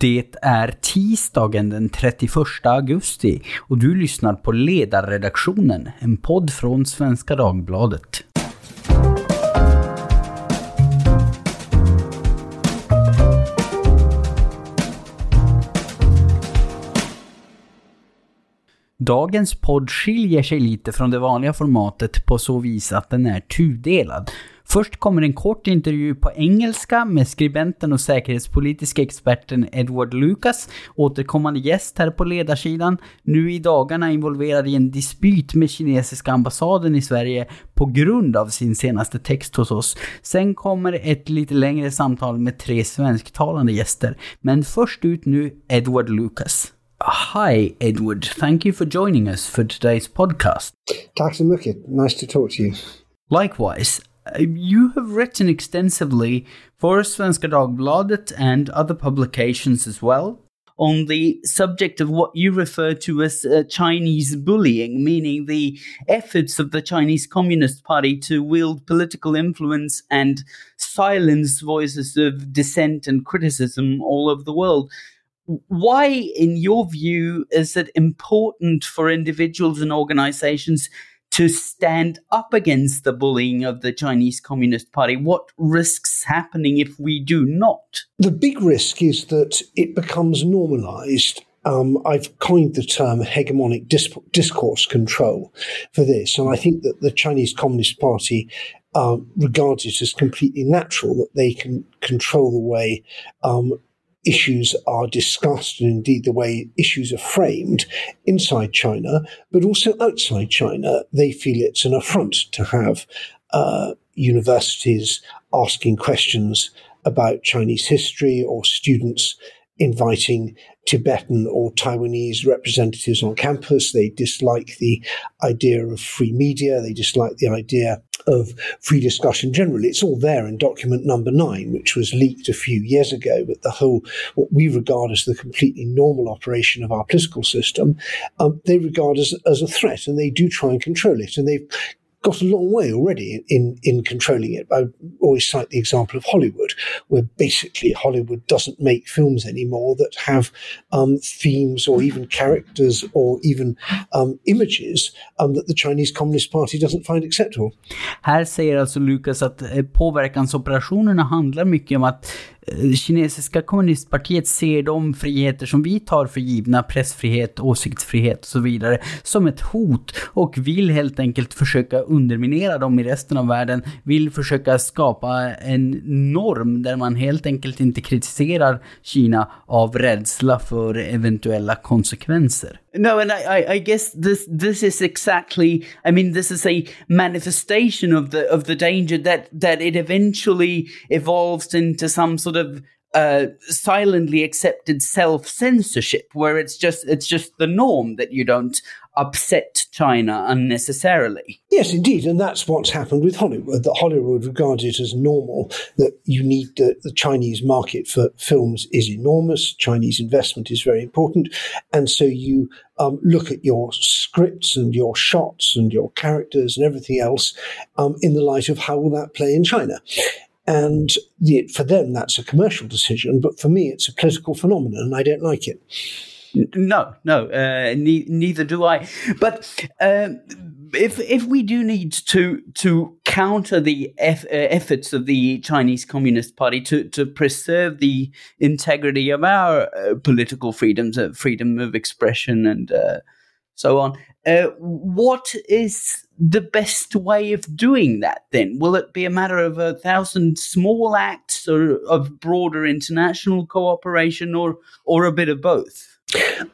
Det är tisdagen den 31 augusti och du lyssnar på Ledarredaktionen, en podd från Svenska Dagbladet. Dagens podd skiljer sig lite från det vanliga formatet på så vis att den är tudelad. Först kommer en kort intervju på engelska med skribenten och säkerhetspolitiska experten Edward Lucas, återkommande gäst här på ledarsidan, nu i dagarna involverad i en dispyt med kinesiska ambassaden i Sverige på grund av sin senaste text hos oss. Sen kommer ett lite längre samtal med tre svensktalande gäster. Men först ut nu Edward Lucas. Hi, Edward. Thank you for joining us for today's podcast. Tack så mycket. Nice to talk to you. Likewise, you have written extensively for Svenska Dagbladet and other publications as well on the subject of what you refer to as uh, Chinese bullying, meaning the efforts of the Chinese Communist Party to wield political influence and silence voices of dissent and criticism all over the world. Why, in your view, is it important for individuals and organizations to stand up against the bullying of the Chinese Communist Party? What risks happening if we do not? The big risk is that it becomes normalized. Um, I've coined the term hegemonic dis- discourse control for this, and I think that the Chinese Communist Party uh, regards it as completely natural that they can control the way um, issues are discussed and indeed the way issues are framed inside China, but also outside China. They feel it's an affront to have uh, universities asking questions about Chinese history or students inviting Tibetan or Taiwanese representatives on campus. They dislike the idea of free media. They dislike the idea of free discussion generally. It's all there in document number nine, which was leaked a few years ago. But the whole, what we regard as the completely normal operation of our political system, um, they regard as, as a threat and they do try and control it. And they've got a long way already in, in controlling it. I always cite the example of Hollywood, where basically Hollywood doesn't make films anymore that have um, themes or even characters or even um, images um, that the Chinese Communist Party doesn't find acceptable. Här säger alltså Lucas att eh, påverkansoperationerna handlar mycket om att Eh, kinesiska kommunistpartiet ser de friheter som vi tar för givna, pressfrihet, åsiktsfrihet och så vidare, som ett hot och vill helt enkelt försöka underminera dem i resten av världen, vill försöka skapa en norm där man helt enkelt inte kritiserar Kina av rädsla för eventuella konsekvenser. No, and I, I, guess this this is exactly. I mean, this is a manifestation of the of the danger that that it eventually evolves into some sort of uh, silently accepted self censorship, where it's just it's just the norm that you don't upset China unnecessarily. Yes, indeed, and that's what's happened with Hollywood. That Hollywood regards it as normal. That you need the, the Chinese market for films is enormous. Chinese investment is very important, and so you um, look at your scripts and your shots and your characters and everything else um, in the light of how will that play in China. And the, for them, that's a commercial decision. But for me, it's a political phenomenon, and I don't like it. No, no, uh, ne- neither do I. But uh, if if we do need to to counter the eff- uh, efforts of the Chinese Communist Party to to preserve the integrity of our uh, political freedoms, uh, freedom of expression, and uh, so on, Uh, what is the best way of doing that then? Will it be a matter of a thousand small acts or of broader international cooperation or or a bit of both?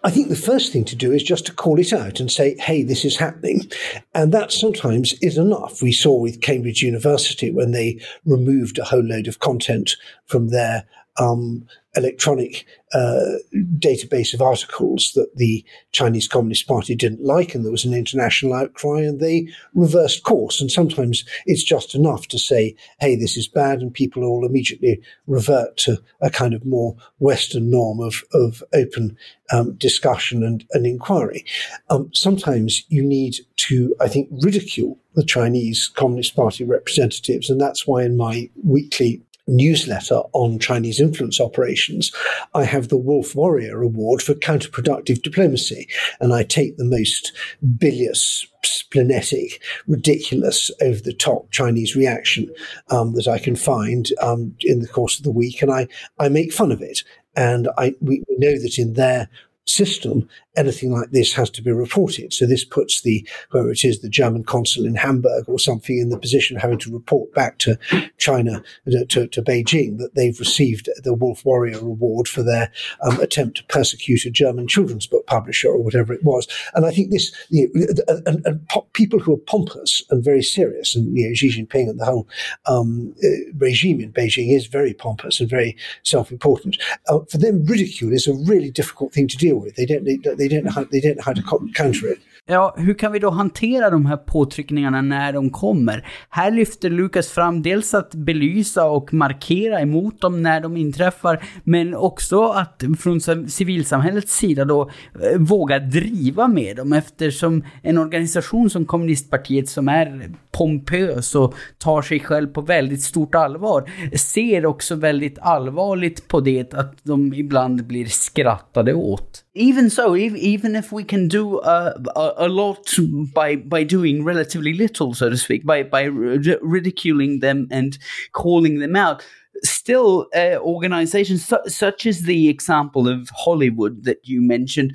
I think the first thing to do is just to call it out and say, hey, this is happening. And that sometimes is enough. We saw with Cambridge University when they removed a whole load of content from their um, electronic uh, database of articles that the Chinese Communist Party didn't like, and there was an international outcry, and they reversed course. And sometimes it's just enough to say, hey, this is bad, and people all immediately revert to a kind of more Western norm of, of open um, discussion and, and inquiry. Um, sometimes you need to, I think, ridicule the Chinese Communist Party representatives, and that's why in my weekly newsletter on Chinese influence operations, I have the Wolf Warrior Award for counterproductive diplomacy. And I take the most bilious, splenetic, ridiculous, over the top Chinese reaction um, that I can find um, in the course of the week, and I, I make fun of it. And I, we, we know that in their system, anything like this has to be reported. So this puts the, whoever it is, the German consul in Hamburg or something in the position of having to report back to China, uh, to, to Beijing, that they've received the Wolf Warrior Award for their um, attempt to persecute a German children's book publisher or whatever it was. And I think this, you know, and, and po- people who are pompous and very serious, and you know, Xi Jinping and the whole um, uh, regime in Beijing is very pompous and very self-important. Uh, for them, ridicule is a really difficult thing to deal with. They don't, they, they they didn't how, they didn't how to counter it. Ja, hur kan vi då hantera de här påtryckningarna när de kommer? Här lyfter Lukas fram dels att belysa och markera emot dem när de inträffar, men också att från civilsamhällets sida då eh, våga driva med dem eftersom en organisation som Kommunistpartiet som är pompös och tar sig själv på väldigt stort allvar ser också väldigt allvarligt på det att de ibland blir skrattade åt. Even so, even if we can do a, a, a lot by by doing relatively little, so to speak, by by ridiculing them and calling them out, still uh, organizations su- such as the example of Hollywood that you mentioned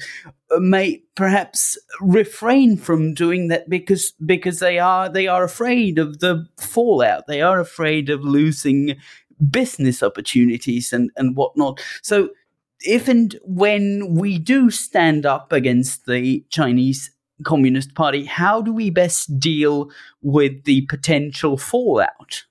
uh, may perhaps refrain from doing that because because they are they are afraid of the fallout. They are afraid of losing business opportunities and and whatnot. So if and when we do stand up against the Chinese Communist Party, how do we best deal with the potential fallout?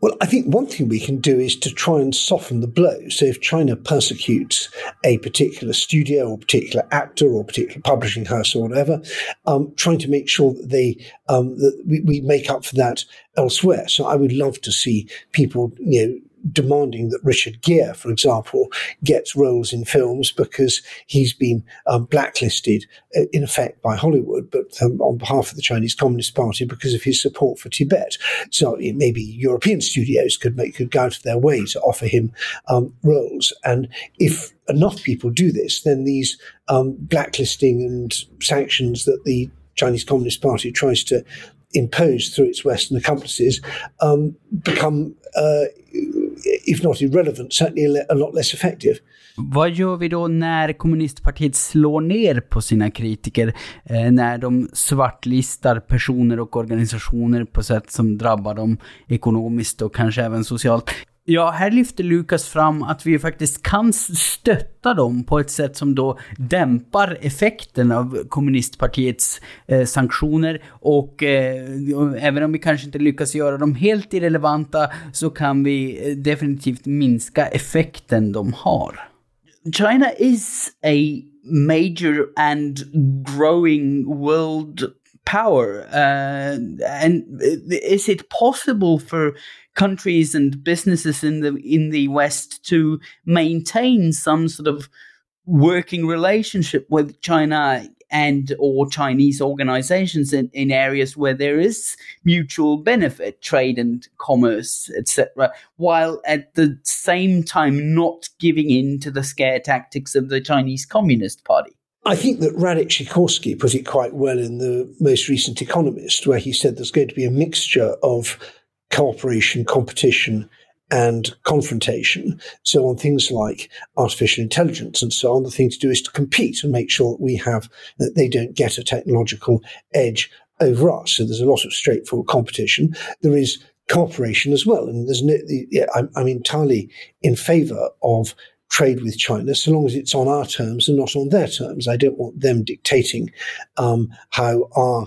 Well, I think one thing we can do is to try and soften the blow. So, if China persecutes a particular studio or particular actor or particular publishing house or whatever, um, trying to make sure that they um, that we, we make up for that elsewhere. So, I would love to see people, you know demanding that Richard Gere, for example, gets roles in films because he's been um, blacklisted uh, in effect by Hollywood, but um, on behalf of the Chinese Communist Party because of his support for Tibet. So maybe European studios could make could go out of their way to offer him um, roles, and if enough people do this, then these um, blacklisting and sanctions that the Chinese Communist Party tries to impose through its Western accomplices um, become, uh, if not irrelevant, certainly a lot less effective. Vad gör vi då när kommunistpartiet slår ner på sina kritiker? Eh, när de svartlistar personer och organisationer på sätt som drabbar dem ekonomiskt och kanske även socialt. Ja, här lyfter Lukas fram att vi faktiskt kan stötta dem på ett sätt som då dämpar effekten av kommunistpartiets eh, sanktioner och eh, även om vi kanske inte lyckas göra dem helt irrelevanta så kan vi eh, definitivt minska effekten de har. China is a major and growing world power. Uh, and eh, is it possible for countries and businesses in the in the West to maintain some sort of working relationship with China and or Chinese organizations in, in areas where there is mutual benefit, trade and commerce, etc., while at the same time not giving in to the scare tactics of the Chinese Communist Party. I think that Radek Sikorski put it quite well in the most recent Economist, where he said there's going to be a mixture of cooperation, competition, and confrontation. So, on things like artificial intelligence and so on, the thing to do is to compete and make sure that we have that they don't get a technological edge over us. So, there's a lot of straightforward competition. There is cooperation as well, and there's no. Yeah, I'm, I'm entirely in favour of trade with China so long as it's on our terms and not on their terms. I don't want them dictating um, how our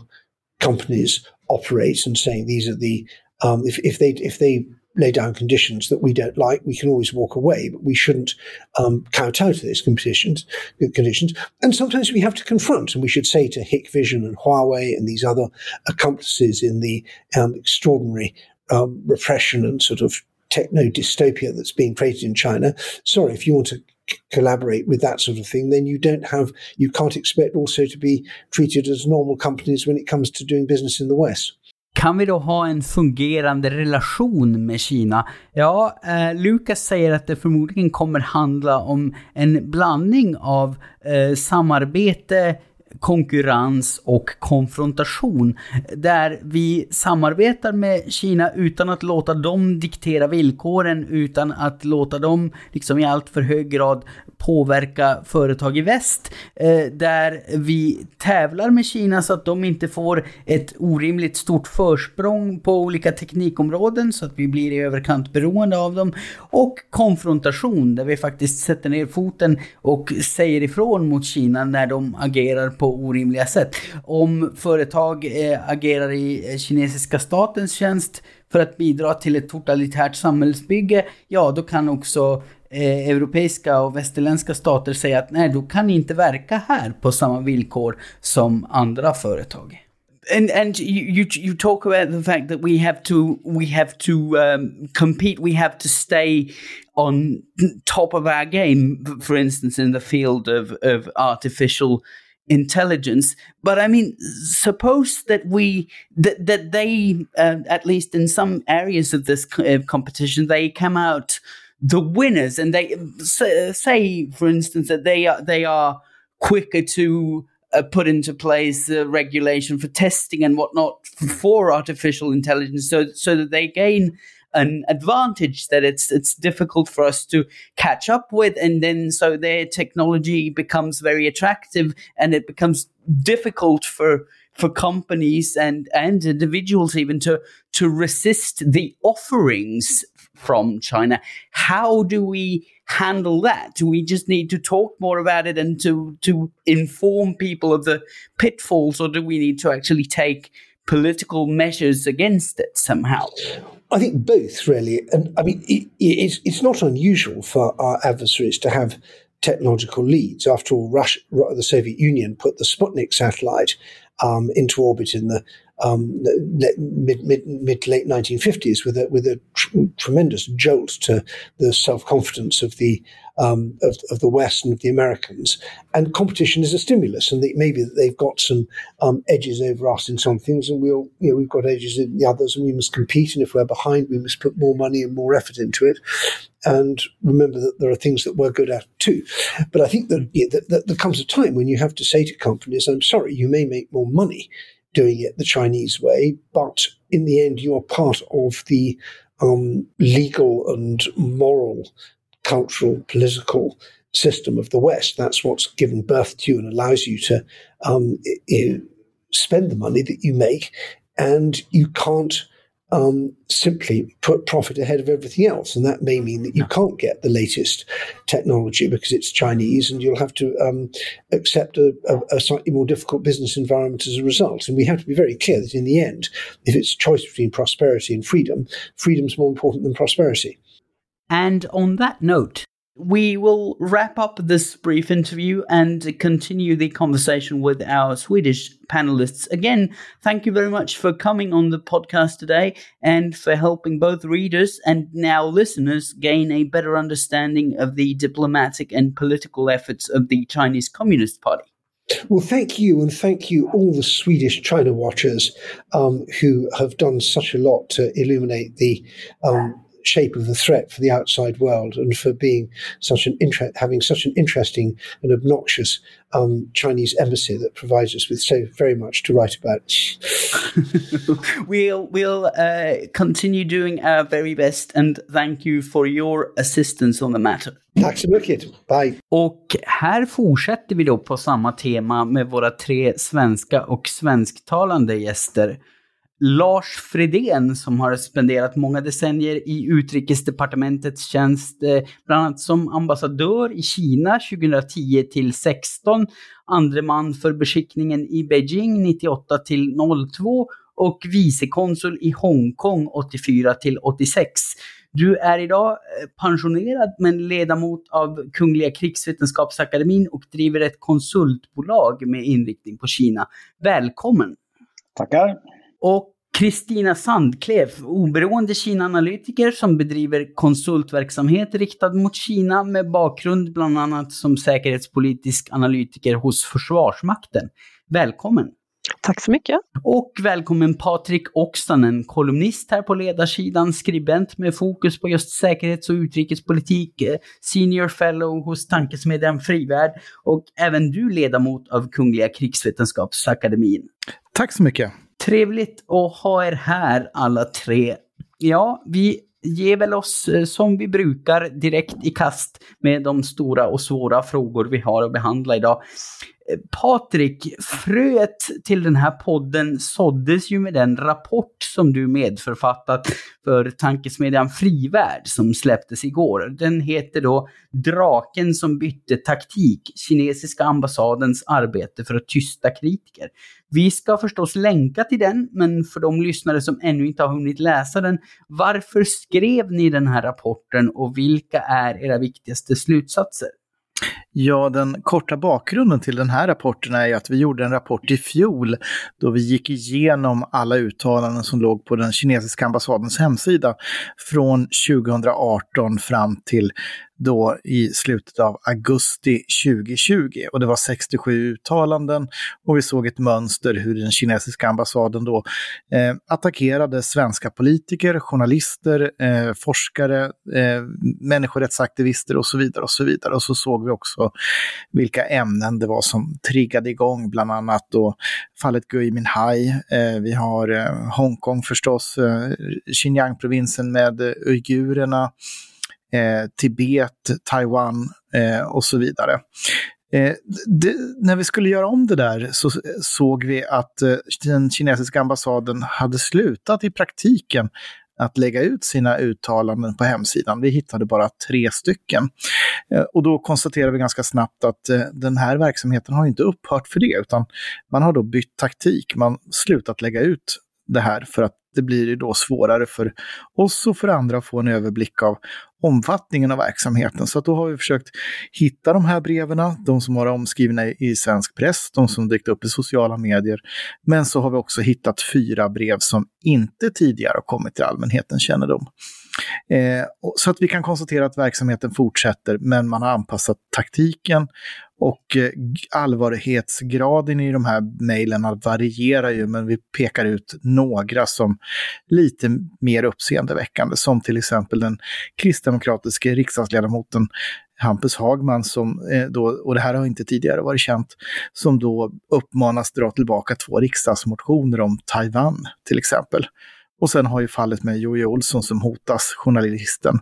companies operate and saying these are the um, if, if they if they lay down conditions that we don't like, we can always walk away, but we shouldn't um, kowtow to those conditions. Conditions, and sometimes we have to confront, and we should say to Hikvision and Huawei and these other accomplices in the um, extraordinary um, repression and sort of techno dystopia that's being created in China. Sorry, if you want to collaborate with that sort of thing, then you don't have, you can't expect also to be treated as normal companies when it comes to doing business in the West. Kan vi då ha en fungerande relation med Kina? Ja, eh, Lukas säger att det förmodligen kommer handla om en blandning av eh, samarbete, konkurrens och konfrontation. Där vi samarbetar med Kina utan att låta dem diktera villkoren, utan att låta dem liksom i allt för hög grad påverka företag i väst. Eh, där vi tävlar med Kina så att de inte får ett orimligt stort försprång på olika teknikområden så att vi blir i överkant beroende av dem. Och konfrontation där vi faktiskt sätter ner foten och säger ifrån mot Kina när de agerar på orimliga sätt. Om företag eh, agerar i eh, kinesiska statens tjänst för att bidra till ett totalitärt samhällsbygge, ja då kan också eh, europeiska och västerländska stater säga att nej, då kan inte verka här på samma villkor som andra företag. and and you, you you talk about the fact that we have to we have to um, compete we have to stay on top of our game for instance in the field of of artificial intelligence but i mean suppose that we that that they uh, at least in some areas of this uh, competition they come out the winners, and they say, for instance, that they are they are quicker to uh, put into place the regulation for testing and whatnot for artificial intelligence, so so that they gain an advantage that it's it's difficult for us to catch up with, and then so their technology becomes very attractive, and it becomes difficult for for companies and and individuals even to to resist the offerings from China. How do we handle that? Do we just need to talk more about it and to to inform people of the pitfalls, or do we need to actually take political measures against it somehow? I think both, really. And I mean, it, it's, it's not unusual for our adversaries to have technological leads. After all, Russia, the Soviet Union put the Sputnik satellite um, into orbit in the um, mid, mid, mid late 1950s with a, with a tr- tremendous jolt to the self confidence of the um, of, of, the West and of the Americans. And competition is a stimulus, and maybe that they've got some um, edges over us in some things, and we'll you know we've got edges in the others, and we must compete. And if we're behind, we must put more money and more effort into it. And remember that there are things that we're good at too. But I think that, yeah, that, that there comes a time when you have to say to companies, "I'm sorry, you may make more money." Doing it the Chinese way, but in the end, you are part of the um, legal and moral, cultural, political system of the West. That's what's given birth to you and allows you to um, spend the money that you make, and you can't um, simply put profit ahead of everything else. And that may mean that you can't get the latest technology because it's Chinese and you'll have to um, accept a, a, a, slightly more difficult business environment as a result. And we have to be very clear that in the end, if it's a choice between prosperity and freedom, freedom's more important than prosperity. And on that note, we will wrap up this brief interview and continue the conversation with our Swedish panelists. Again, thank you very much for coming on the podcast today and for helping both readers and now listeners gain a better understanding of the diplomatic and political efforts of the Chinese Communist Party. Well, thank you, and thank you all the Swedish China watchers um, who have done such a lot to illuminate the um, shape of the threat for the outside world and for being such an inter- having such an interesting and obnoxious um, Chinese embassy that provides us with so very much to write about. we'll we'll uh, continue doing our very best and thank you for your assistance on the matter. Tack så mycket. Bye. Och här fortsätter vi då på samma tema med våra tre svenska och svensktalande gäster. Lars Fredén som har spenderat många decennier i utrikesdepartementets tjänst, eh, bland annat som ambassadör i Kina 2010 till 16, andre man för beskickningen i Beijing 98 till 02 och vicekonsul i Hongkong 84 till 86. Du är idag eh, pensionerad men ledamot av Kungliga krigsvetenskapsakademin och driver ett konsultbolag med inriktning på Kina. Välkommen! Tackar! Och Kristina Sandklev, oberoende Kina-analytiker som bedriver konsultverksamhet riktad mot Kina med bakgrund bland annat som säkerhetspolitisk analytiker hos Försvarsmakten. Välkommen! Tack så mycket. Och välkommen Patrik Oksanen, kolumnist här på ledarsidan, skribent med fokus på just säkerhets och utrikespolitik, eh, senior fellow hos tankesmedjan Frivärd och även du ledamot av Kungliga krigsvetenskapsakademin. Tack så mycket. Trevligt att ha er här alla tre. Ja, vi ger väl oss eh, som vi brukar direkt i kast med de stora och svåra frågor vi har att behandla idag. Eh, Patrik, fröet till den här podden såddes ju med den rapport som du medförfattat för tankesmedjan Frivärd som släpptes igår. Den heter då Draken som bytte taktik, kinesiska ambassadens arbete för att tysta kritiker. Vi ska förstås länka till den, men för de lyssnare som ännu inte har hunnit läsa den, varför skrev ni den här rapporten och vilka är era viktigaste slutsatser? Ja, den korta bakgrunden till den här rapporten är ju att vi gjorde en rapport i fjol då vi gick igenom alla uttalanden som låg på den kinesiska ambassadens hemsida från 2018 fram till då i slutet av augusti 2020. Och det var 67 uttalanden och vi såg ett mönster hur den kinesiska ambassaden då eh, attackerade svenska politiker, journalister, eh, forskare, eh, människorättsaktivister och så vidare. Och så vidare. Och så såg vi också och vilka ämnen det var som triggade igång, bland annat då fallet Gui Minhai. Eh, vi har eh, Hongkong förstås, eh, Xinjiang-provinsen med uigurerna eh, Tibet, Taiwan eh, och så vidare. Eh, det, när vi skulle göra om det där så såg vi att eh, den kinesiska ambassaden hade slutat i praktiken att lägga ut sina uttalanden på hemsidan. Vi hittade bara tre stycken. Eh, och då konstaterade vi ganska snabbt att eh, den här verksamheten har inte upphört för det, utan man har då bytt taktik. Man slutat lägga ut det här för att det blir ju då svårare för oss och för andra att få en överblick av omfattningen av verksamheten. Så då har vi försökt hitta de här breven, de som var omskrivna i svensk press, de som dykt upp i sociala medier. Men så har vi också hittat fyra brev som inte tidigare har kommit till allmänhetens kännedom. Eh, så att vi kan konstatera att verksamheten fortsätter, men man har anpassat taktiken och eh, allvarlighetsgraden i de här mejlen varierar ju, men vi pekar ut några som lite mer uppseendeväckande, som till exempel den kristdemokratiska riksdagsledamoten Hampus Hagman, som eh, då, och det här har inte tidigare varit känt, som då uppmanas dra tillbaka två riksdagsmotioner om Taiwan till exempel. Och sen har ju fallet med Jojje Olsson som hotas, journalisten,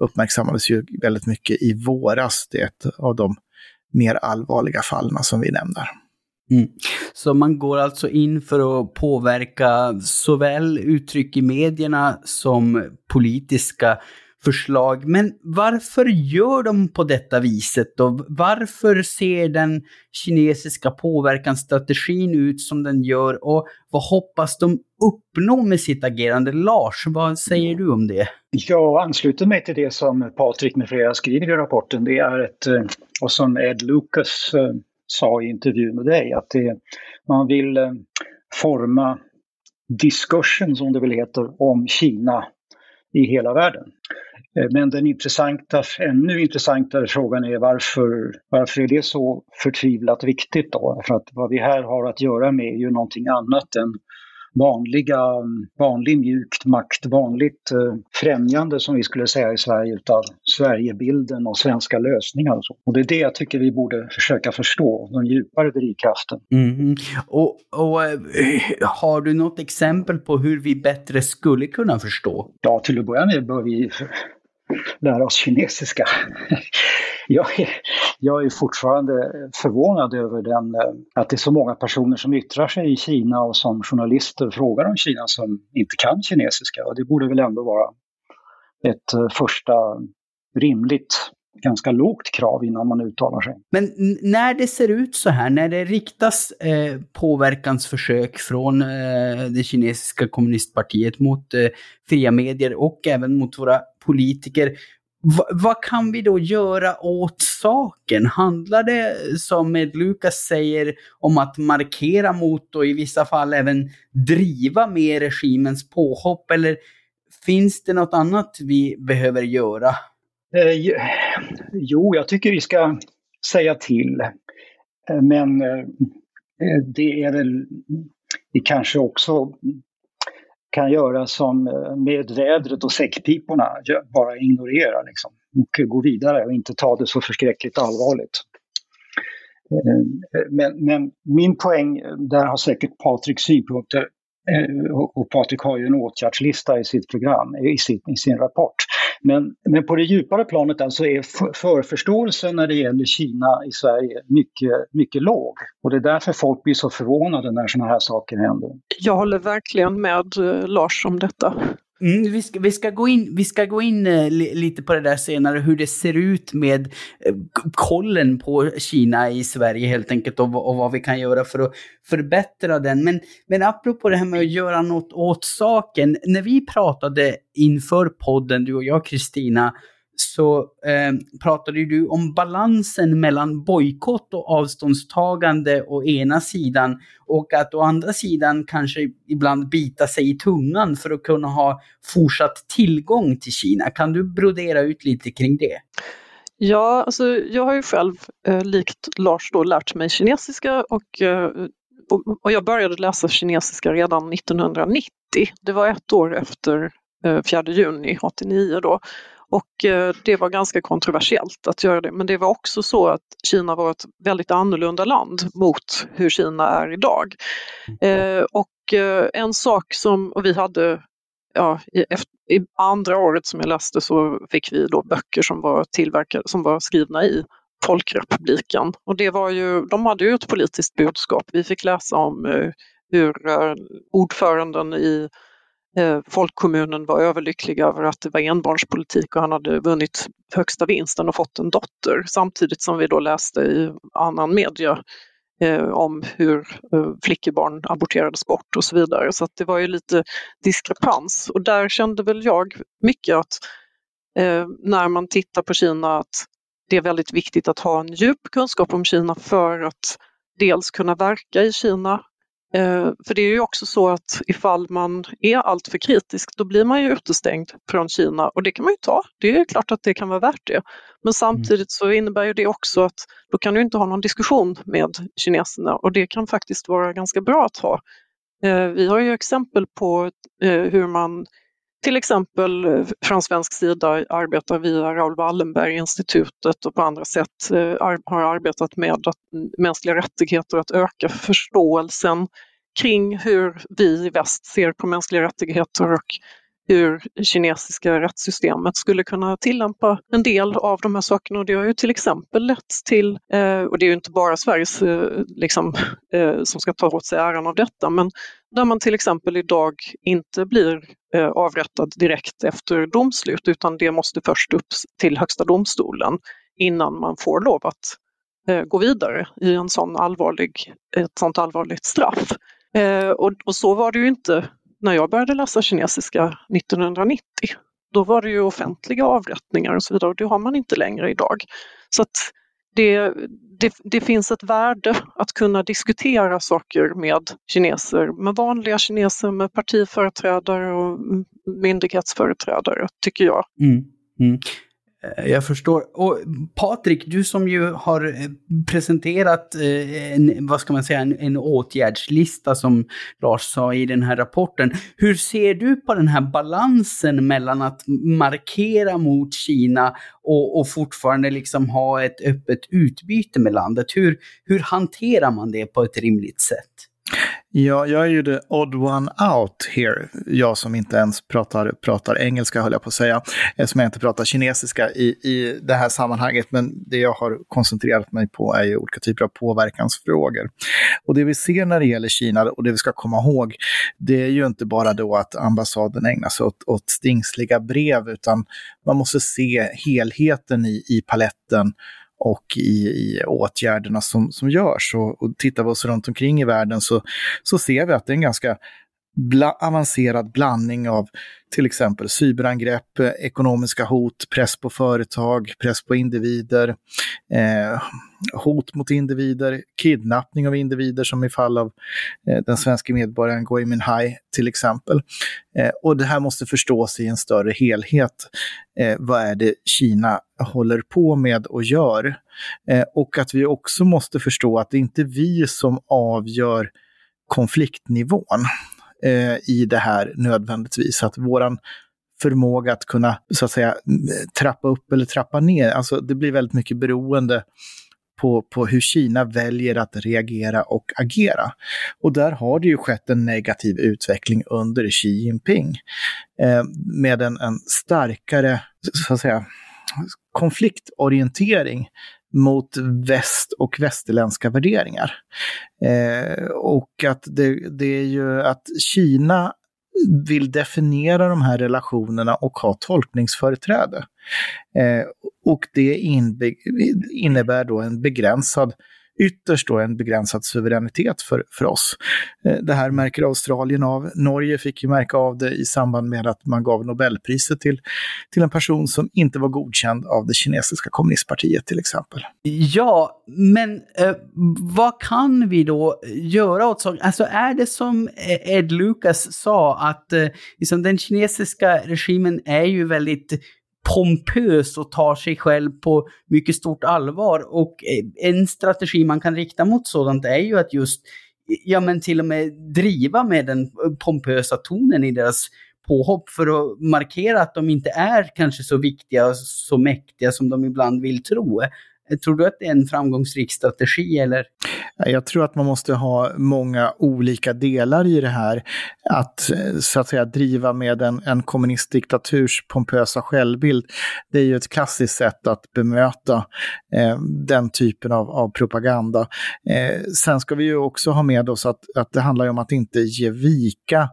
uppmärksammades ju väldigt mycket i våras. Det är ett av de mer allvarliga fallen som vi nämner. Mm. Så man går alltså in för att påverka såväl uttryck i medierna som politiska förslag. Men varför gör de på detta viset och Varför ser den kinesiska påverkansstrategin ut som den gör och vad hoppas de uppnå med sitt agerande? Lars, vad säger du om det? Jag ansluter mig till det som Patrik med flera skriver i rapporten. Det är ett, eh, och som Ed Lucas eh, sa i intervjun med dig, att det, man vill eh, forma diskursen, som det väl heter, om Kina i hela världen. Eh, men den intressanta, ännu intressantare frågan är varför, varför är det så förtvivlat viktigt då? För att vad vi här har att göra med är ju någonting annat än vanliga, vanlig mjukt makt, vanligt eh, främjande som vi skulle säga i Sverige utav Sverigebilden och svenska lösningar och så. Och det är det jag tycker vi borde försöka förstå, den djupare drivkraften. Mm. Och, och eh, har du något exempel på hur vi bättre skulle kunna förstå? Ja, till att börja med bör vi lära oss kinesiska. jag, är, jag är fortfarande förvånad över den, eh, att det är så många personer som yttrar sig i Kina och som journalister frågar om Kina som inte kan kinesiska. Och det borde väl ändå vara ett eh, första rimligt ganska lågt krav innan man uttalar sig. Men när det ser ut så här, när det riktas eh, påverkansförsök från eh, det kinesiska kommunistpartiet mot eh, fria medier och även mot våra politiker, vad kan vi då göra åt saken? Handlar det, som med Lukas säger, om att markera mot och i vissa fall även driva med regimens påhopp? Eller finns det något annat vi behöver göra? Eh, jo, jag tycker vi ska säga till. Eh, men eh, eh det är väl, vi kanske också kan göra som eh, med vädret och säckpiporna, bara ignorera liksom. Och gå vidare och inte ta det så förskräckligt allvarligt. Eh, men, men min poäng, där har säkert Patrik synpunkter, Eh, och Patrik har ju en åtgärdslista i sitt program, i sin, i sin rapport. Men, men på det djupare planet alltså är förförståelsen när det gäller Kina i Sverige mycket, mycket låg. Och det är därför folk blir så förvånade när sådana här saker händer. Jag håller verkligen med eh, Lars om detta. Mm, vi, ska, vi, ska gå in, vi ska gå in eh, lite på det där senare, hur det ser ut med eh, kollen på Kina i Sverige helt enkelt och, och, vad vi kan göra för att förbättra den. Men, men apropå det här med att göra något åt saken, när vi pratade inför podden, du och jag Kristina, så eh, pratade du om balansen mellan bojkott och avståndstagande å ena sidan och att å andra sidan kanske ibland bita sig i tungan för att kunna ha fortsatt tillgång till Kina. Kan du brodera ut lite kring det? Ja, alltså jag har ju själv eh, likt Lars då lärt mig kinesiska och, eh, och jag började läsa kinesiska redan 1990. Det var ett år efter eh, 4 juni 89 då. Och eh, det var ganska kontroversiellt att göra det. Men det var också så att Kina var ett väldigt annorlunda land mot hur Kina är idag. Mm. Eh, och eh, en sak som vi hade ja, i, i, andra året som jag läste så fick vi då böcker som var tillverkade, som var skrivna i Folkrepubliken. Och det var ju, de hade ju ett politiskt budskap. Vi fick läsa om hur ordföranden i Eh, folkkommunen var överlycklig över att det var enbarnspolitik och han hade vunnit högsta vinsten och fått en dotter. Samtidigt som vi då läste i annan media eh, om hur eh, flickebarn aborterades bort och så vidare. Så det var ju lite diskrepans och där kände väl jag mycket att eh, när man tittar på Kina att det är väldigt viktigt att ha en djup kunskap om Kina för att dels kunna verka i Kina för det är ju också så att ifall man är alltför kritisk då blir man ju utestängd från Kina och det kan man ju ta. Det är klart att det kan vara värt det. Men samtidigt så innebär ju det också att då kan du inte ha någon diskussion med kineserna och det kan faktiskt vara ganska bra att ha. Eh, vi har ju exempel på eh, hur man till exempel eh, från svensk sida arbetar via Raoul Wallenberg-institutet och på andra sätt eh, har arbetat med mm, mänskliga rättigheter, att öka förståelsen kring hur vi i väst ser på mänskliga rättigheter och hur kinesiska rättssystemet skulle kunna tillämpa en del av de här sakerna. Och det har ju till exempel lett till, eh, och det är ju inte bara Sveriges eh, liksom, eh, som ska ta åt sig äran av detta, men där man till exempel idag inte blir avrättad direkt efter domslut utan det måste först upp till Högsta domstolen innan man får lov att gå vidare i en sån allvarlig, ett sånt allvarligt straff. Och, och, så var det ju inte när jag började läsa kinesiska 1990. Då var det ju offentliga avrättningar och så vidare och det har man inte längre idag. Så att det, det, det, finns ett värde att kunna diskutera saker med kineser, med vanliga kineser, med partiföreträdare och myndighetsföreträdare, tycker jag. Mm, mm. Eh, jag förstår. Och Patrik, du som ju har eh, presenterat eh, en, vad ska man säga, en, en åtgärdslista som Lars sa i den här rapporten. Hur ser du på den här balansen mellan att markera mot Kina och, och fortfarande liksom ha ett öppet utbyte med landet? Hur, hur hanterar man det på ett rimligt sätt? Ja, jag är ju the odd one out here. Jag som inte ens pratar, pratar engelska, höll jag på att säga. eftersom jag inte pratar kinesiska i, i det här sammanhanget. Men det jag har koncentrerat mig på är ju olika typer av påverkansfrågor. Och det vi ser när det gäller Kina, och det vi ska komma ihåg, det är ju inte bara då att ambassaden ägnar sig åt, åt stingsliga brev, utan man måste se helheten i, i paletten och i, i åtgärderna som, som görs. Och, och tittar vi oss runt omkring i världen så, så ser vi att det är en ganska bla avancerad blandning av till exempel cyberangrepp, eh, ekonomiska hot, press på företag, press på individer, eh, hot mot individer, kidnappning av individer som i fall av eh, den svenska medborgaren Gui Minhai till exempel. Eh, och det här måste förstås i en större helhet. Eh, vad är det Kina håller på med och gör? Eh, och att vi också måste förstå att det inte är vi som avgör konfliktnivån eh, i det här nödvändigtvis. Att våran förmåga att kunna så att säga trappa upp eller trappa ner, alltså det blir väldigt mycket beroende på, på hur Kina väljer att reagera och agera. Och där har det ju skett en negativ utveckling under Xi Jinping eh, med en, en starkare så att säga, konfliktorientering mot väst och västerländska värderingar. Eh, och att det, det är ju att Kina vill definiera de här relationerna och ha tolkningsföreträde. Eh, och det innebär då en begränsad ytterst då en begränsad suveränitet för, för oss. Eh, det här märker Australien av. Norge fick ju märka av det i samband med att man gav Nobelpriset till, till en person som inte var godkänd av det kinesiska kommunistpartiet till exempel. Ja, men eh, vad kan vi då göra åt saken? Alltså är det som eh, Ed Lucas sa att eh, liksom, den kinesiska regimen är ju väldigt pompös och tar sig själv på mycket stort allvar. Och eh, en strategi man kan rikta mot sådant är ju att just, ja men till och med driva med den pompösa tonen i deras påhopp för att markera att de inte är kanske så viktiga och så mäktiga som de ibland vill tro. Tror du att det är en framgångsrik strategi eller? Eh, jag tror att man måste ha många olika delar i det här. Att eh, så att säga driva med en, en kommunistdiktaturs pompösa självbild, det är ju ett klassiskt sätt att bemöta eh, den typen av, av propaganda. Eh, sen ska vi ju också ha med oss att, att det handlar om att inte ge vika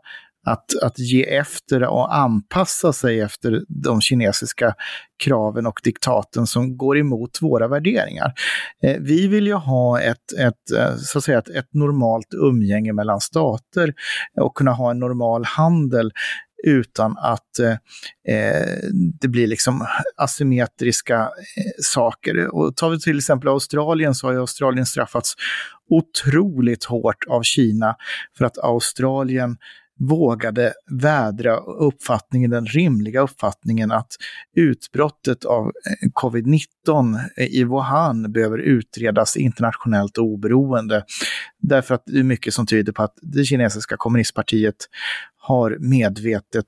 att, att ge efter och anpassa sig efter de kinesiska kraven och diktaten som går emot våra värderingar. Eh, vi vill ju ha ett, ett, eh, så att säga, ett, ett normalt umgänge mellan stater och kunna ha en normal handel utan att eh, eh, det blir liksom asymmetriska eh, saker. Och tar vi till exempel Australien så har ju Australien straffats otroligt hårt av Kina för att Australien vågade vädra uppfattningen, den rimliga uppfattningen att utbrottet av eh, covid-19 eh, i Wuhan behöver utredas internationellt och oberoende. Därför att det är mycket som tyder på att det kinesiska kommunistpartiet har medvetet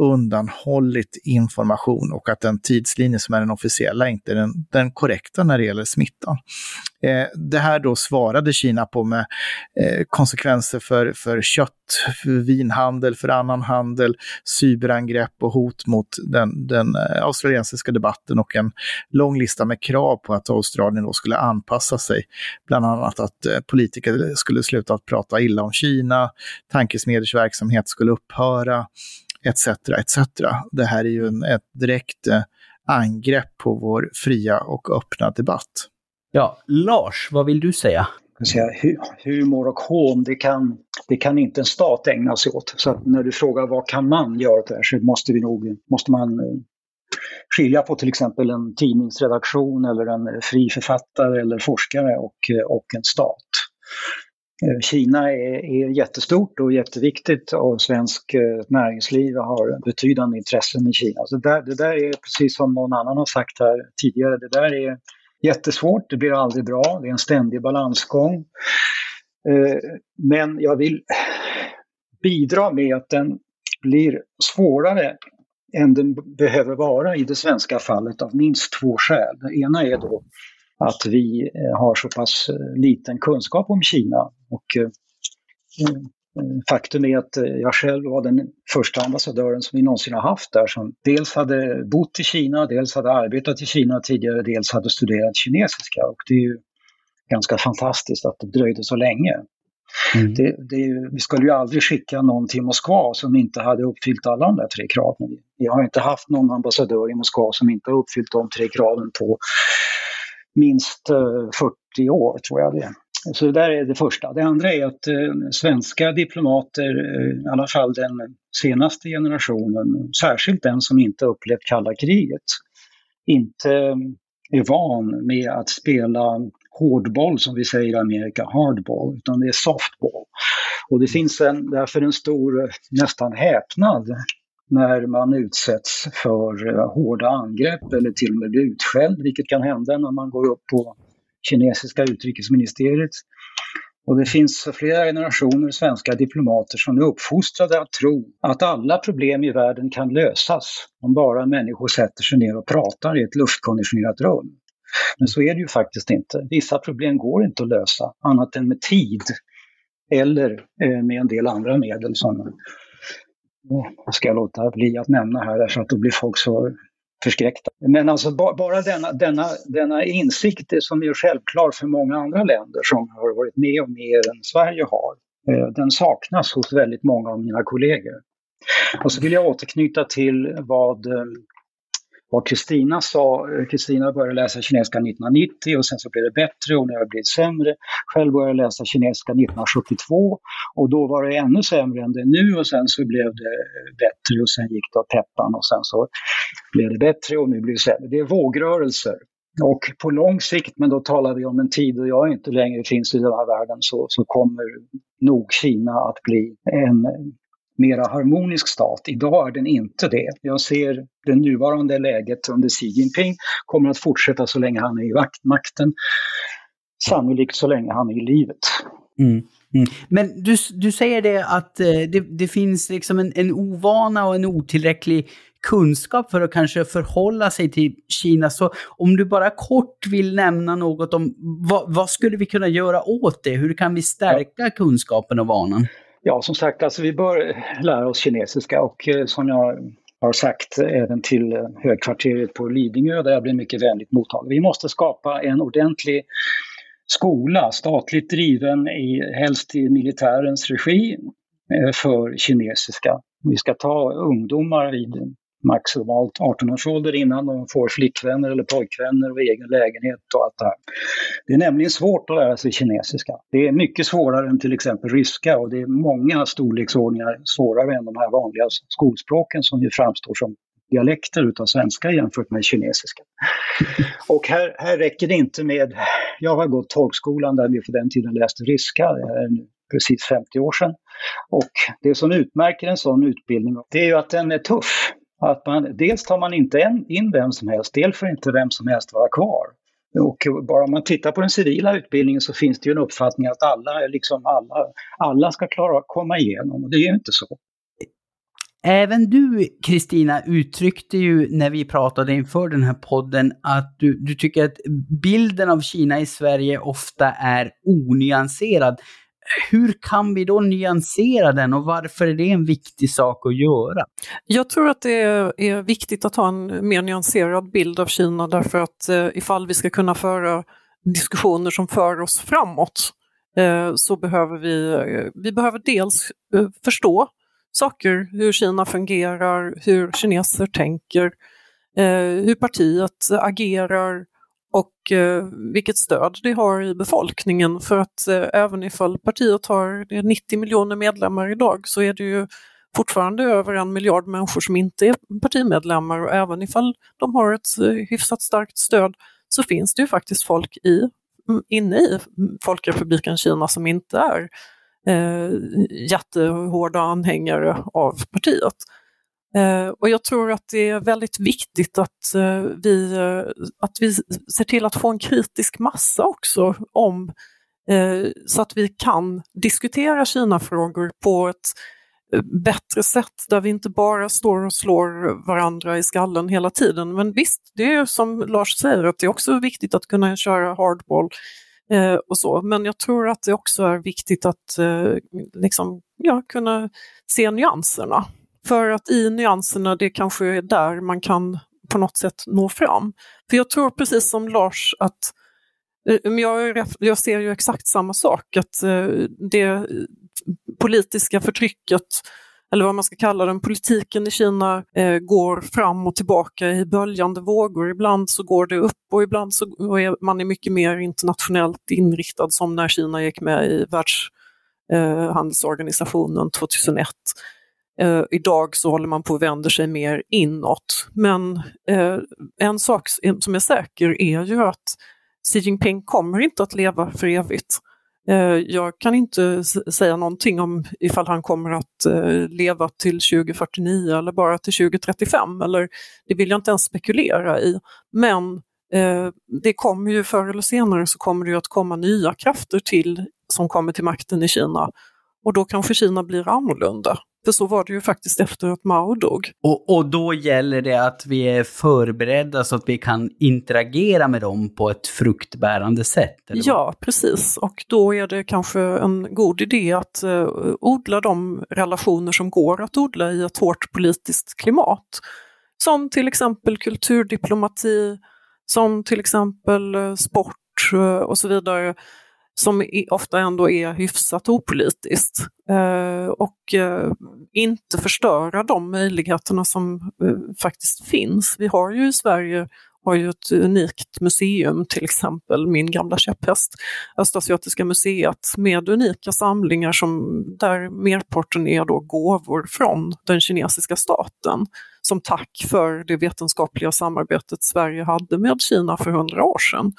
undanhållit information och att den tidslinje som är den officiella inte är den, den korrekta när det gäller smittan. Eh, det här då svarade Kina på med eh, konsekvenser för, för kött, för vinhandel, för annan handel, cyberangrepp och hot mot den, den eh, australiensiska debatten och en lång lista med krav på att Australien då skulle anpassa sig. Bland annat att politiker skulle sluta att prata illa om Kina, tankesmedjors verksamhet skulle upphöra, etc. etc. Det här är ju en, ett direkt angrepp på vår fria och öppna debatt. Ja, Lars, vad vill du säga? säga, humor och hån, det kan, det kan inte en stat ägna sig åt. Så när du frågar vad kan man göra åt det här så måste, vi nog, måste man eh, skilja på till exempel en tidningsredaktion eller en eh, fri författare eller forskare och, eh, och en stat. Kina är, är jättestort och jätteviktigt och svensk näringsliv har betydande intressen i Kina. Så där, det där är precis som någon annan har sagt här tidigare, det där är jättesvårt, det blir aldrig bra, det är en ständig balansgång. Eh, men jag vill bidra med att den blir svårare än den behöver vara i det svenska fallet av minst två skäl. Det ena är då att vi eh, har så pass eh, liten kunskap om Kina och faktum är att eh, jag själv var den första ambassadören som vi någonsin har haft där som dels hade bott i Kina, dels hade arbetat i Kina tidigare, dels hade studerat kinesiska. Och det är ju ganska fantastiskt att det dröjde så länge. Mm. Det, det, vi skulle ju aldrig skicka någon till Moskva som inte hade uppfyllt alla de där tre kraven. Vi har inte haft någon ambassadör i Moskva som inte har uppfyllt de tre kraven på minst 40 eh, år, tror jag det är. Så det där är det första. Det andra är att eh, svenska diplomater, eh, i alla fall den senaste generationen, särskilt den som inte upplevt kalla kriget, inte eh, är van med att spela hårdboll som vi säger i Amerika, hardball, utan det är softball. Och det finns en, därför en stor eh, nästan häpnad när man utsätts för eh, hårda angrepp eller till och med blir utskälld, vilket kan hända när man går upp på kinesiska utrikesministeriet. Och det finns flera generationer svenska diplomater som är uppfostrade att tro att alla problem i världen kan lösas om bara människor sätter sig ner och pratar i ett luftkonditionerat rum. Men så är det ju faktiskt inte. Vissa problem går inte att lösa annat än med tid eller eh, med en del andra medel som eh, jag ska låta bli att nämna här så att då blir folk så förskräckta. Men alltså bara denna, denna, denna insikt som är självklar för många andra länder som har varit med om mer än Sverige har, eh, den saknas hos väldigt många av mina kollegor. Och så vill jag återknyta till vad eh, vad Kristina sa, eh, Kristina började läsa kinesiska 1990 och sen så blev det bättre och nu har det blivit sämre. Själv började jag läsa kinesiska 1972 och då var det ännu sämre än det är nu och sen så blev det bättre och sen gick det åt täppan och sen så blev det bättre och nu blir det sämre. Det är vågrörelser. Och på lång sikt, men då talar vi om en tid då jag inte längre finns i den här världen, så, så kommer nog Kina att bli en mera harmonisk stat. Idag är den inte det. Jag ser det nuvarande läget under Xi Jinping kommer att fortsätta så länge han är i makten. Sannolikt så länge han är i livet. Mm. Mm. Men du, du säger det att eh, det, det finns liksom en, en ovana och en otillräcklig kunskap för att kanske förhålla sig till Kina. Så om du bara kort vill nämna något om vad, vad skulle vi kunna göra åt det? Hur kan vi stärka kunskapen och vanan? Ja, som sagt, alltså vi bör lära oss kinesiska och eh, som jag har sagt eh, även till eh, högkvarteret på Lidingö där jag blir mycket vänligt mottagen. Vi måste skapa en ordentlig skola, statligt driven, i, helst i militärens regi, för kinesiska. Vi ska ta ungdomar vid maximalt 18 års ålder innan de får flickvänner eller pojkvänner och egen lägenhet och allt det här. Det är nämligen svårt att lära sig kinesiska. Det är mycket svårare än till exempel ryska och det är många storleksordningar svårare än de här vanliga skolspråken som ju framstår som dialekter utav svenska jämfört med kinesiska. Och här, här räcker det inte med, jag har gått tolkskolan där vi på den tiden läste ryska, precis 50 år sedan. Och det som utmärker en sån utbildning, det är ju att den är tuff. Att man, dels tar man inte in vem som helst, dels får inte vem som helst vara kvar. Och bara om man tittar på den civila utbildningen så finns det ju en uppfattning att alla, liksom alla, alla ska klara att komma igenom och det är ju inte så. Även du, Kristina, uttryckte ju när vi pratade inför den här podden att du, du tycker att bilden av Kina i Sverige ofta är onyanserad hur kan vi då nyansera den och varför är det en viktig sak att göra? Jag tror att det är, viktigt att ha en mer nyanserad bild av Kina därför att eh, ifall vi ska kunna föra diskussioner som för oss framåt eh, så behöver vi, eh, vi behöver dels förstå saker, hur Kina fungerar, hur kineser tänker, hur partiet agerar, och eh, vilket stöd det har i befolkningen. För att eh, även ifall partiet har 90 miljoner medlemmar idag så är det ju fortfarande över en miljard människor som inte är partimedlemmar och även ifall de har ett eh, hyfsat starkt stöd så finns det ju faktiskt folk i, mm, inne i Folkrepubliken Kina som inte är eh, jättehårda anhängare av partiet. Eh, och jag tror att det är väldigt viktigt att, eh, vi, eh, att vi ser till att få en kritisk massa också om så att vi kan diskutera Kina-frågor på ett bättre sätt där vi inte bara står och slår varandra i skallen hela tiden. Men visst, det är som Lars säger att det är också viktigt att kunna köra hardball och så. Men jag tror att det också är viktigt att liksom, ja, kunna se nyanserna. För att i nyanserna, det kanske är där man kan på något sätt nå fram. För jag tror precis som Lars att eh, jag, jag ser ju exakt samma sak, att eh, det politiska förtrycket eller vad man ska kalla den, politiken i Kina eh, går fram och tillbaka i böljande vågor. Ibland så går det upp och ibland så är man är mycket mer internationellt inriktad som när Kina gick med i Världshandelsorganisationen eh, 2001. Eh, idag så håller man på att vända sig mer inåt. Men eh, en sak som är säker är ju att Xi Jinping kommer inte att leva för evigt. Eh, jag kan inte säga någonting om ifall han kommer att eh, leva till 2049 eller bara till 2035, eller det vill jag inte ens spekulera i. Men eh, det kommer ju förr eller senare så kommer det att komma nya krafter till som kommer till makten i Kina och då kanske Kina blir annorlunda. För så var det ju faktiskt efter att Mao dog. Och, och då gäller det att vi är förberedda så att vi kan interagera med dem på ett fruktbärande sätt? ja, precis. Och då är det kanske en god idé att uh, odla de relationer som går att odla i ett hårt politiskt klimat. Som till exempel kulturdiplomati, som till exempel uh, sport uh, och så vidare som ofta ändå är hyfsat opolitiskt. Eh, och eh, inte förstöra de möjligheterna som eh, faktiskt finns. Vi har ju i Sverige har ju ett unikt museum, till exempel min gamla käpphäst, Östasiatiska museet, med unika samlingar som, där merparten är då gåvor från den kinesiska staten som tack för det vetenskapliga samarbetet Sverige hade med Kina för hundra år sedan.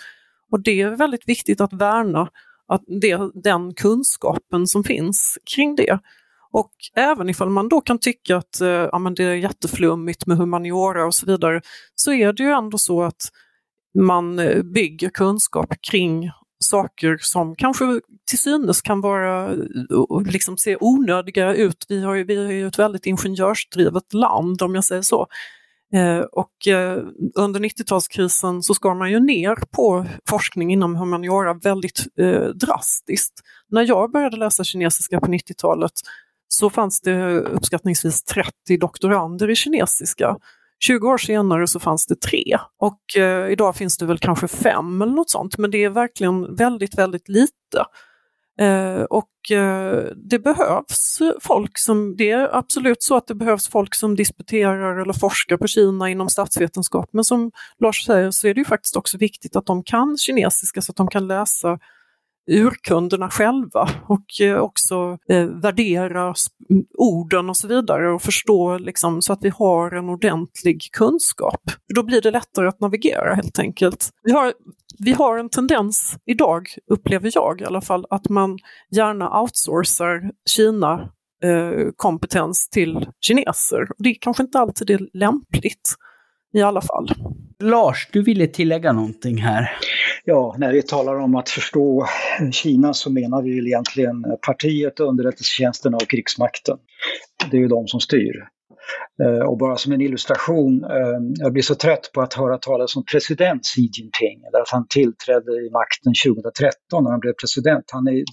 Och det är väldigt viktigt att värna att det, den kunskapen som finns kring det. Och även ifall man då kan tycka att eh, ja, men det är jätteflummigt med humaniora och så vidare, så är det ju ändå så att man eh, bygger kunskap kring saker som kanske till synes kan vara, eh, liksom se onödiga ut. Vi, har ju, vi är ju ett väldigt ingenjörsdrivet land om jag säger så. Eh, och eh, under 90-talskrisen så skar man ju ner på forskning inom humaniora väldigt eh, drastiskt. När jag började läsa kinesiska på 90-talet så fanns det uppskattningsvis 30 doktorander i kinesiska. 20 år senare så fanns det tre och eh, idag finns det väl kanske fem eller något sånt, men det är verkligen väldigt, väldigt lite. Eh, och eh, det behövs folk som, det är absolut så att det behövs folk som disputerar eller forskar på Kina inom statsvetenskap, men som Lars säger så är det ju faktiskt också viktigt att de kan kinesiska så att de kan läsa urkunderna själva och eh, också eh, värdera orden och så vidare och förstå liksom, så att vi har en ordentlig kunskap. Då blir det lättare att navigera helt enkelt. Vi har, vi har en tendens idag, upplever jag i alla fall, att man gärna outsourcar Kina eh, kompetens till kineser. Det är kanske inte alltid är lämpligt i alla fall. Lars, du ville tillägga någonting här. Ja, när vi talar om att förstå Kina så menar vi egentligen partiet, underrättelsetjänsterna och krigsmakten. Det är ju de som styr. Eh, och bara som en illustration, eh, jag blir så trött på att höra talas om president Xi Jinping, eller att han tillträdde i makten 2013 när han blev president. Han är,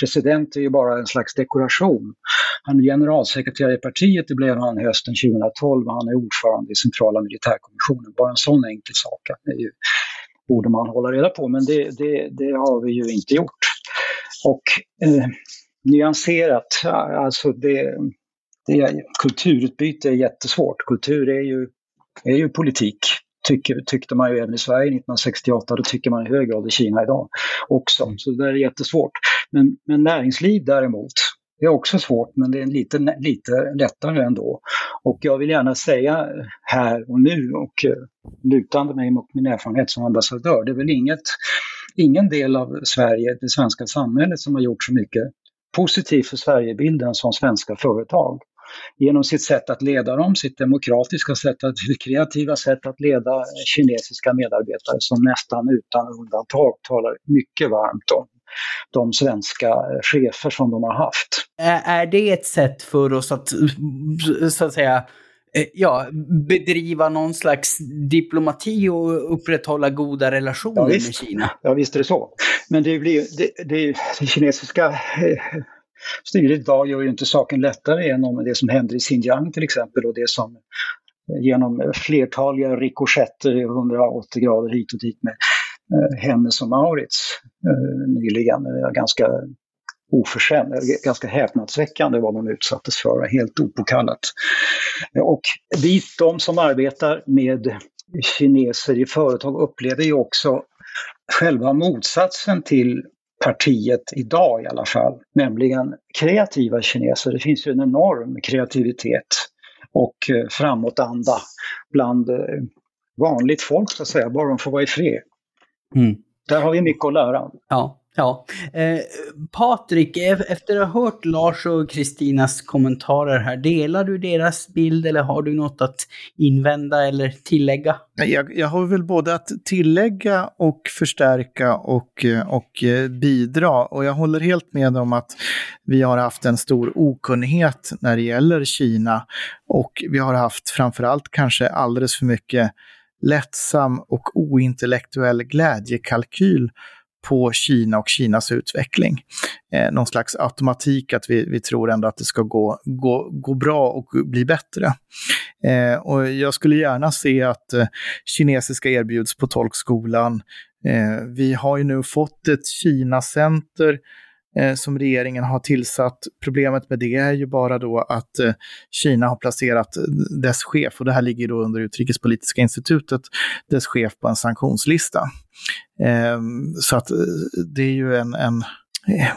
president är ju bara en slags dekoration. Han är generalsekreterare i partiet, det blev han hösten 2012 och han är ordförande i centrala militärkommissionen. Bara en sån enkel sak det ju, borde man hålla reda på, men det, det, det har vi ju inte gjort. Och eh, nyanserat, alltså det, det är, kulturutbyte är jättesvårt. Kultur är ju, är ju politik, tycker, tyckte man ju även i Sverige 1968, det tycker man i hög grad i Kina idag också. Så det är jättesvårt. Men, men näringsliv däremot, det är också svårt, men det är lite, lite lättare ändå. Och jag vill gärna säga här och nu och uh, lutande mig mot min erfarenhet som ambassadör, det är väl inget, ingen del av Sverige, det svenska samhället, som har gjort så mycket positivt för Sverigebilden som svenska företag genom sitt sätt att leda dem, sitt demokratiska sätt, sitt kreativa sätt att leda kinesiska medarbetare som nästan utan undantag talar mycket varmt om de svenska chefer som de har haft. Är det ett sätt för oss att, så att säga, eh, ja, bedriva någon slags diplomati och upprätthålla goda relationer ja, med Kina? Ja, visst är det så. Men det, blir, det, det, det kinesiska eh, styret idag gör ju inte saken lättare genom det som händer i Xinjiang till exempel och det som eh, genom flertaliga rikoschetter i 180 grader hit och dit med eh, Hennes och Maurits eh, nyligen. Eh, ganska oförskämt, ganska häpnadsväckande vad de utsattes för, helt opåkallat. Och vi, de som arbetar med kineser i företag upplever ju också själva motsatsen till partiet idag i alla fall, nämligen kreativa kineser. Det finns ju en enorm kreativitet och eh, framåtanda bland eh, vanligt folk så att säga, bara de får vara i fred. Mm. Där har vi mycket att lära. Ja, Ja. Eh, Patrik, efter att ha hört Lars och Kristinas kommentarer här, delar du deras bild eller har du något att invända eller tillägga? Jag, jag har väl både att tillägga och förstärka och, eh, och eh, bidra. Och jag håller helt med om att vi har haft en stor okunnighet när det gäller Kina och vi har haft framförallt kanske alldeles för mycket lättsam och ointellektuell glädjekalkyl på Kina och Kinas utveckling. Eh, någon slags automatik att vi, vi tror ändå att det ska gå, gå, gå bra och bli bättre. Eh, och jag skulle gärna se att eh, kinesiska erbjuds på tolkskolan. Eh, vi har ju nu fått ett Kina-center eh, som regeringen har tillsatt. Problemet med det är ju bara då att eh, Kina har placerat eh, dess chef, och det här ligger då under Utrikespolitiska institutet, dess chef på en sanktionslista. Eh, så att eh, det är ju en, en eh,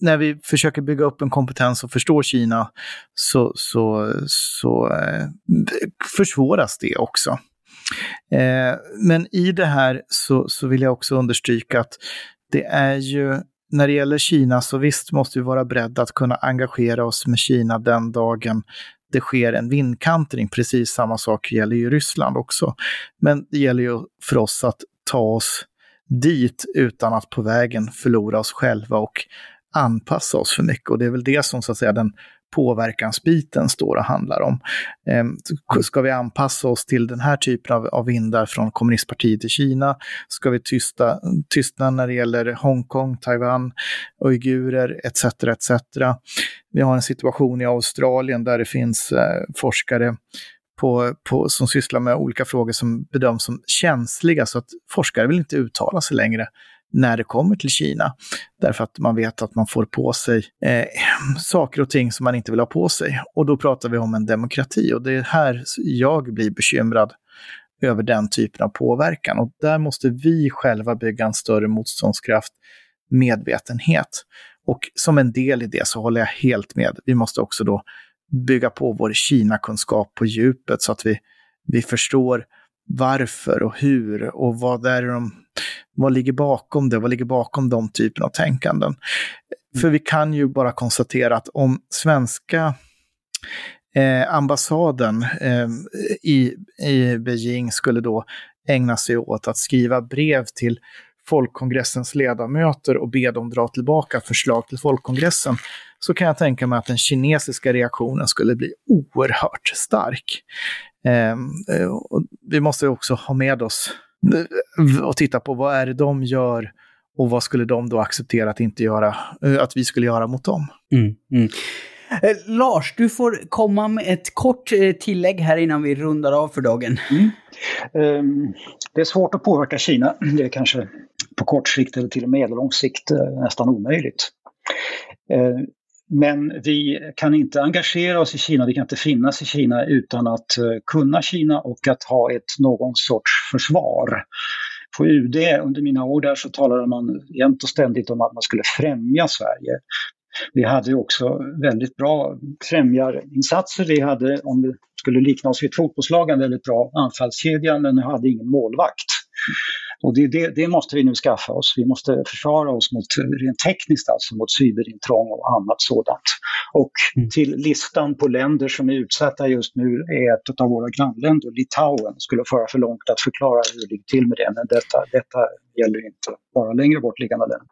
när vi försöker bygga upp en kompetens och förstå Kina så, så, så försvåras det också. Ehm, men i det här så, så vill jag också understryka att det är ju när det gäller Kina så visst måste vi vara beredda att kunna engagera oss med Kina den dagen det sker en vindkantring. Precis samma sak gäller ju Ryssland också. Men det gäller ju för oss att ta oss dit utan att på vägen förlora oss själva och anpassa oss för mycket. Och det är väl det som så att säga den påverkansbiten står och handlar om. Ehm, ska vi anpassa oss till den här typen av, av vindar från kommunistpartiet i Kina? Ska vi tysta, tystna när det gäller Hongkong, Taiwan, uigurer etc. etc. Vi har en situation i Australien där det finns eh, forskare på, på, som sysslar med olika frågor som bedöms som känsliga, så att forskare vill inte uttala sig längre när det kommer till Kina. Därför att man vet att man får på sig eh, saker och ting som man inte vill ha på sig. Och då pratar vi om en demokrati och det är här jag blir bekymrad över den typen av påverkan. Och där måste vi själva bygga en större motståndskraft, medvetenhet. Och som en del i det så håller jag helt med. Vi måste också då bygga på vår Kina-kunskap på djupet så att vi, vi förstår varför och hur och vad är de, vad ligger bakom det, vad ligger bakom de typerna av tänkanden. Mm. För vi kan ju bara konstatera att om svenska eh, ambassaden eh, i, i Beijing skulle då ägna sig åt att skriva brev till folkkongressens ledamöter och be dem dra tillbaka förslag till folkkongressen, så kan jag tänka mig att den kinesiska reaktionen skulle bli oerhört stark. Ehm, eh, vi måste också ha med oss och titta på vad är det de gör och vad skulle de då acceptera att inte göra, eh, att vi skulle göra mot dem. Mm, mm. Eh, Lars, du får komma med ett kort tillägg här innan vi rundar av för dagen. Mm. Um, det är svårt att påverka Kina. Det är kanske på kort sikt eller till och med medellång sikt nästan omöjligt. Men vi kan inte engagera oss i Kina, vi kan inte finnas i Kina utan att eh, kunna Kina och att ha ett någon sorts försvar. På UD under mina år där så talade man jämt och ständigt om att man skulle främja Sverige. Vi hade också väldigt bra främjarinsatser. Vi hade, om det skulle likna oss vid ett fotbollslag, en väldigt bra anfallskedja men hade ingen målvakt. Och det, det, det, måste vi nu skaffa oss. Vi måste försvara oss mot, rent tekniskt alltså, mot cyberintrång och annat sådant. Och mm. till listan på länder som är utsatta just nu är ett av våra grannländer, Litauen. Skulle föra för långt att förklara hur det ligger till med det, men detta, detta gäller inte bara längre bort liggande länder.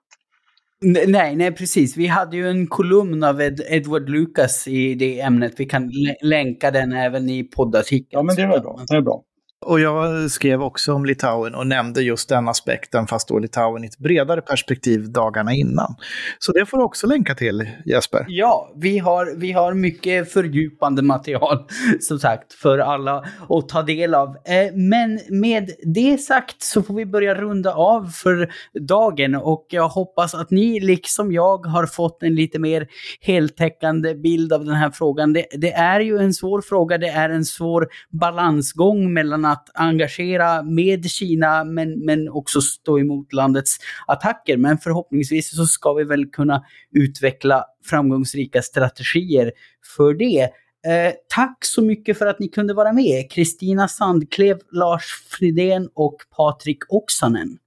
Nej, nej precis. Vi hade ju en kolumn av Ed Edward Lucas i det ämnet. Vi kan länka den även i poddartikeln. Ja, men det var bra. Det är bra. Och jag skrev också om Litauen och nämnde just den aspekten, fast då Litauen i ett bredare perspektiv dagarna innan. Så det får du också länka till, Jesper. Ja, vi har, vi har mycket fördjupande material, som sagt, för alla att ta del av. Eh, men med det sagt så får vi börja runda av för dagen och jag hoppas att ni, liksom jag, har fått en lite mer heltäckande bild av den här frågan. Det, det är ju en svår fråga, det är en svår balansgång mellan att engagera med Kina men, men också stå emot landets attacker. Men förhoppningsvis så ska vi väl kunna utveckla framgångsrika strategier för det. Eh, tack så mycket för att ni kunde vara med. Kristina Sandklev, Lars Fridén och Patrik Oksanen.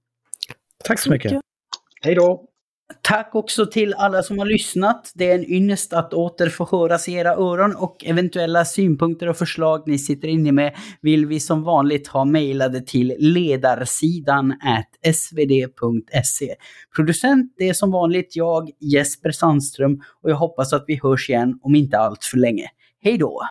Tack så mycket. Hej då! Tack också till alla som har lyssnat. Det är en ynnest att åter få höras i era öron och eventuella synpunkter och förslag ni sitter inne med vill vi som vanligt ha mejlade till ledarsidan svd.se. Producent det är som vanligt jag, Jesper Sandström, och jag hoppas att vi hörs igen om inte allt för länge. Hej då!